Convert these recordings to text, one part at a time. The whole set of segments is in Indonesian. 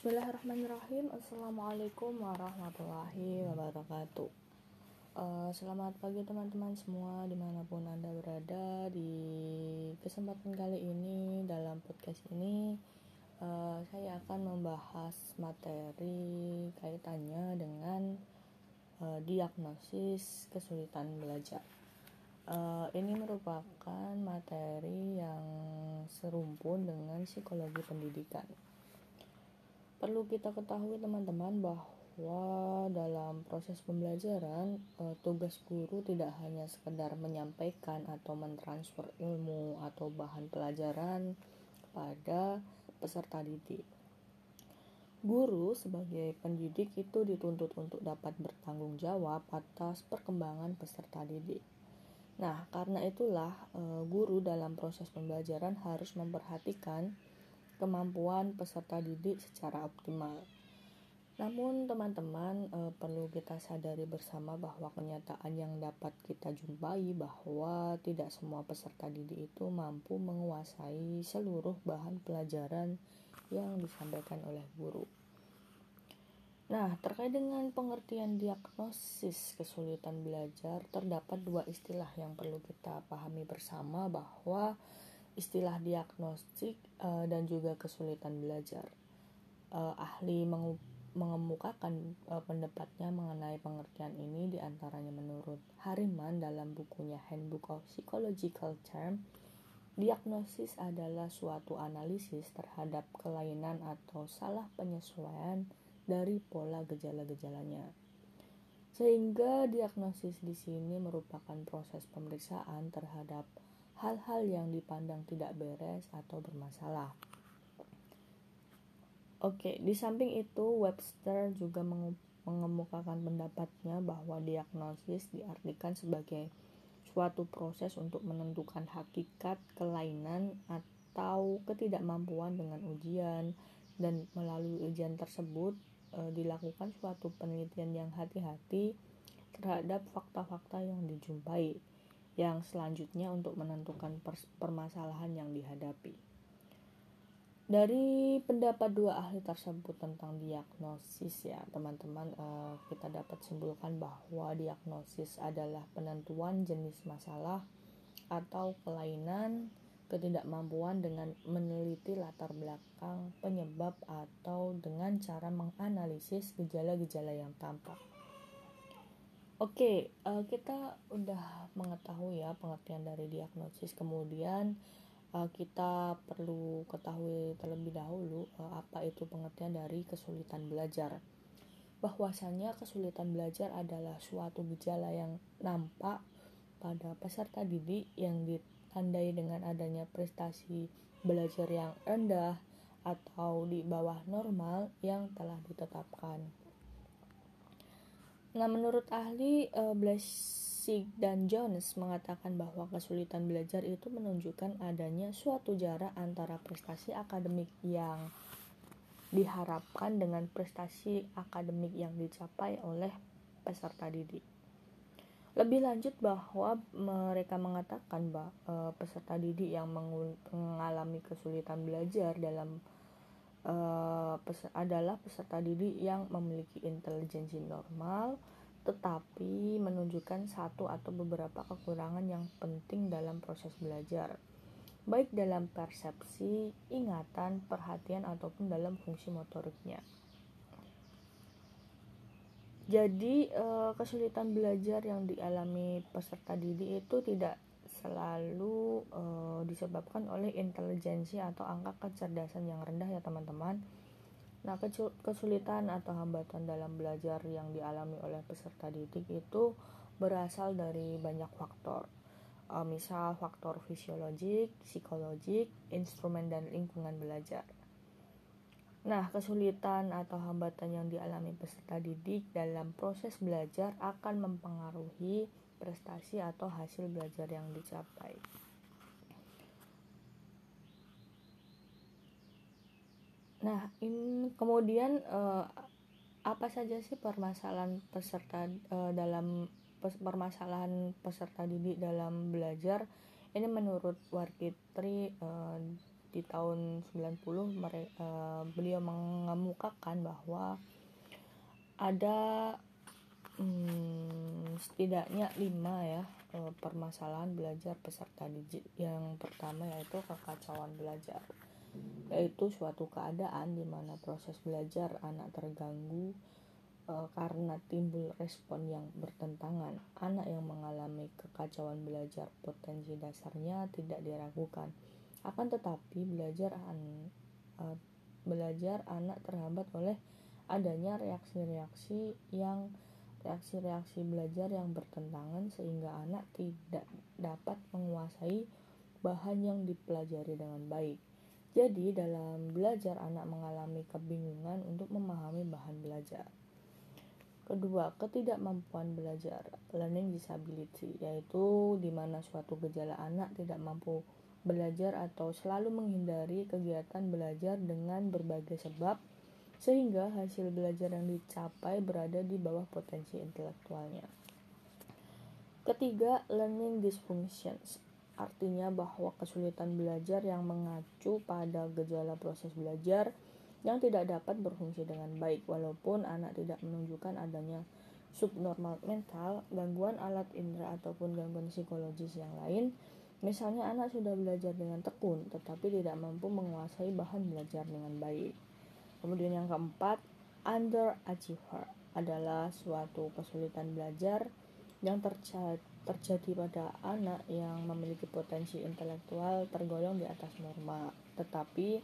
Bismillahirrahmanirrahim. Assalamualaikum warahmatullahi wabarakatuh. Uh, Selamat pagi teman-teman semua Di mana pun anda berada. Di kesempatan kali ini Dalam podcast ini uh, Saya akan membahas materi Kaitannya dengan uh, Diagnosis kesulitan belajar. Uh, Ini merupakan materi yang serumpun dengan psikologi pendidikan perlu kita ketahui teman-teman bahwa dalam proses pembelajaran eh, tugas guru tidak hanya sekedar menyampaikan atau mentransfer ilmu atau bahan pelajaran kepada peserta didik. Guru sebagai pendidik itu dituntut untuk dapat bertanggung jawab atas perkembangan peserta didik. Nah, karena itulah eh, guru dalam proses pembelajaran harus memperhatikan kemampuan peserta didik secara optimal. Namun teman-teman e, perlu kita sadari bersama bahwa kenyataan yang dapat kita jumpai bahwa tidak semua peserta didik itu mampu menguasai seluruh bahan pelajaran yang disampaikan oleh guru. Nah, terkait dengan pengertian diagnosis kesulitan belajar, terdapat dua istilah yang perlu kita pahami bersama bahwa istilah diagnostik uh, dan juga kesulitan belajar. Uh, ahli mengemukakan uh, pendapatnya mengenai pengertian ini di antaranya menurut Hariman dalam bukunya Handbook of Psychological Term, diagnosis adalah suatu analisis terhadap kelainan atau salah penyesuaian dari pola gejala-gejalanya. Sehingga diagnosis di sini merupakan proses pemeriksaan terhadap hal-hal yang dipandang tidak beres atau bermasalah. Oke, di samping itu Webster juga mengemukakan pendapatnya bahwa diagnosis diartikan sebagai suatu proses untuk menentukan hakikat kelainan atau ketidakmampuan dengan ujian dan melalui ujian tersebut e, dilakukan suatu penelitian yang hati-hati terhadap fakta-fakta yang dijumpai yang selanjutnya untuk menentukan permasalahan yang dihadapi. Dari pendapat dua ahli tersebut tentang diagnosis ya teman-teman uh, kita dapat simpulkan bahwa diagnosis adalah penentuan jenis masalah atau kelainan ketidakmampuan dengan meneliti latar belakang penyebab atau dengan cara menganalisis gejala-gejala yang tampak. Oke, uh, kita udah mengetahui ya pengertian dari diagnosis. Kemudian uh, kita perlu ketahui terlebih dahulu uh, apa itu pengertian dari kesulitan belajar. Bahwasanya kesulitan belajar adalah suatu gejala yang nampak pada peserta didik yang ditandai dengan adanya prestasi belajar yang rendah atau di bawah normal yang telah ditetapkan. Nah, menurut ahli uh, Blessing dan Jones mengatakan bahwa kesulitan belajar itu menunjukkan adanya suatu jarak antara prestasi akademik yang diharapkan dengan prestasi akademik yang dicapai oleh peserta didik. Lebih lanjut bahwa mereka mengatakan bahwa uh, peserta didik yang mengalami kesulitan belajar dalam uh, adalah peserta didik yang memiliki intelijensi normal tetapi menunjukkan satu atau beberapa kekurangan yang penting dalam proses belajar baik dalam persepsi, ingatan, perhatian ataupun dalam fungsi motoriknya. Jadi uh, kesulitan belajar yang dialami peserta didik itu tidak selalu uh, disebabkan oleh intelijensi atau angka kecerdasan yang rendah ya teman-teman. Nah, kesulitan atau hambatan dalam belajar yang dialami oleh peserta didik itu berasal dari banyak faktor. Uh, misal faktor fisiologik, psikologik, instrumen dan lingkungan belajar. Nah, kesulitan atau hambatan yang dialami peserta didik dalam proses belajar akan mempengaruhi prestasi atau hasil belajar yang dicapai. Nah, ini kemudian eh, apa saja sih permasalahan peserta eh, dalam permasalahan peserta didik dalam belajar? Ini menurut Warkitri eh, di tahun 90 mere, uh, beliau mengemukakan bahwa ada hmm, setidaknya lima ya uh, permasalahan belajar peserta didik yang pertama yaitu kekacauan belajar yaitu suatu keadaan di mana proses belajar anak terganggu uh, karena timbul respon yang bertentangan. Anak yang mengalami kekacauan belajar potensi dasarnya tidak diragukan. Akan tetapi belajar an, uh, belajar anak terhambat oleh adanya reaksi-reaksi yang reaksi-reaksi belajar yang bertentangan sehingga anak tidak dapat menguasai bahan yang dipelajari dengan baik. Jadi, dalam belajar, anak mengalami kebingungan untuk memahami bahan belajar. Kedua, ketidakmampuan belajar, learning disability, yaitu di mana suatu gejala anak tidak mampu belajar atau selalu menghindari kegiatan belajar dengan berbagai sebab, sehingga hasil belajar yang dicapai berada di bawah potensi intelektualnya. Ketiga, learning dysfunctions, artinya bahwa kesulitan belajar yang mengacu pada gejala proses belajar yang tidak dapat berfungsi dengan baik walaupun anak tidak menunjukkan adanya subnormal mental, gangguan alat indera ataupun gangguan psikologis yang lain. Misalnya anak sudah belajar dengan tekun tetapi tidak mampu menguasai bahan belajar dengan baik. Kemudian yang keempat, underachiever adalah suatu kesulitan belajar yang terjadi pada anak yang memiliki potensi intelektual tergolong di atas norma, tetapi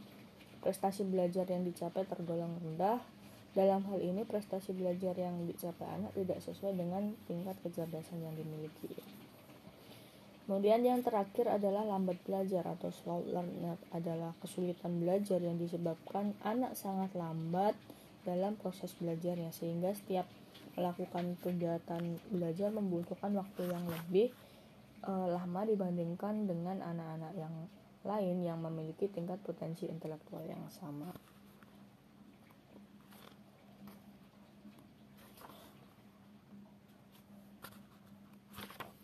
prestasi belajar yang dicapai tergolong rendah. Dalam hal ini, prestasi belajar yang dicapai anak tidak sesuai dengan tingkat kecerdasan yang dimiliki. Kemudian yang terakhir adalah lambat belajar atau slow learner adalah kesulitan belajar yang disebabkan anak sangat lambat dalam proses belajarnya sehingga setiap melakukan kegiatan belajar membutuhkan waktu yang lebih uh, lama dibandingkan dengan anak-anak yang lain yang memiliki tingkat potensi intelektual yang sama.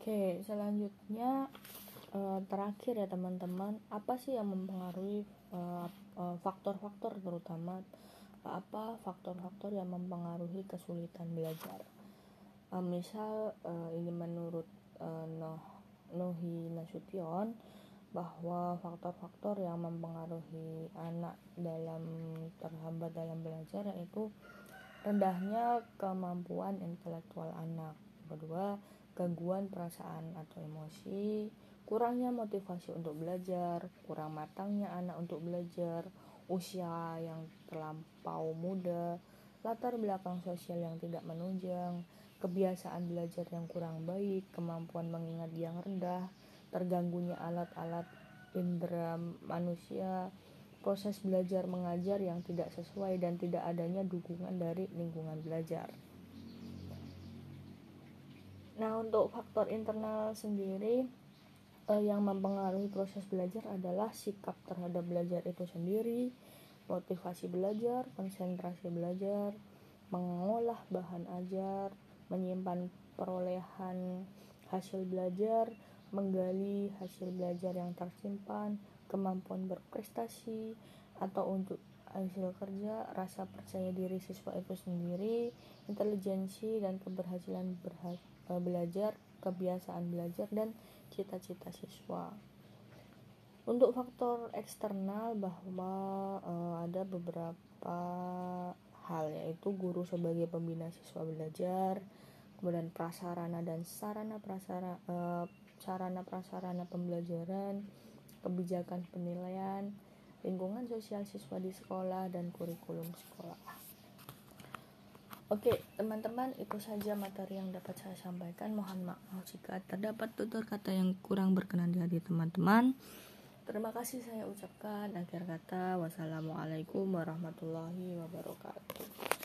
Oke, selanjutnya uh, terakhir ya teman-teman, apa sih yang mempengaruhi faktor-faktor uh, uh, terutama apa faktor-faktor yang mempengaruhi kesulitan belajar? Misal ini menurut Noh Nohi Nasution bahwa faktor-faktor yang mempengaruhi anak dalam terhambat dalam belajar yaitu rendahnya kemampuan intelektual anak. Kedua gangguan perasaan atau emosi kurangnya motivasi untuk belajar kurang matangnya anak untuk belajar usia yang terlampau muda, latar belakang sosial yang tidak menunjang, kebiasaan belajar yang kurang baik, kemampuan mengingat yang rendah, terganggunya alat-alat indera manusia, proses belajar mengajar yang tidak sesuai dan tidak adanya dukungan dari lingkungan belajar. Nah, untuk faktor internal sendiri uh, yang mempengaruhi proses belajar adalah sikap terhadap belajar itu sendiri, motivasi belajar, konsentrasi belajar, mengolah bahan ajar, menyimpan perolehan hasil belajar, menggali hasil belajar yang tersimpan, kemampuan berprestasi atau untuk hasil kerja, rasa percaya diri siswa itu sendiri, intelijensi dan keberhasilan berha- eh, belajar, kebiasaan belajar dan cita-cita siswa. Untuk faktor eksternal bahwa uh, ada beberapa hal yaitu guru sebagai pembina siswa belajar, kemudian prasarana dan sarana prasarana uh, sarana prasarana pembelajaran, kebijakan penilaian, lingkungan sosial siswa di sekolah dan kurikulum sekolah. Oke, teman-teman, itu saja materi yang dapat saya sampaikan. Mohon maaf jika terdapat tutur kata yang kurang berkenan di hati teman-teman. Terima kasih saya ucapkan akhir kata. Wassalamualaikum warahmatullahi wabarakatuh.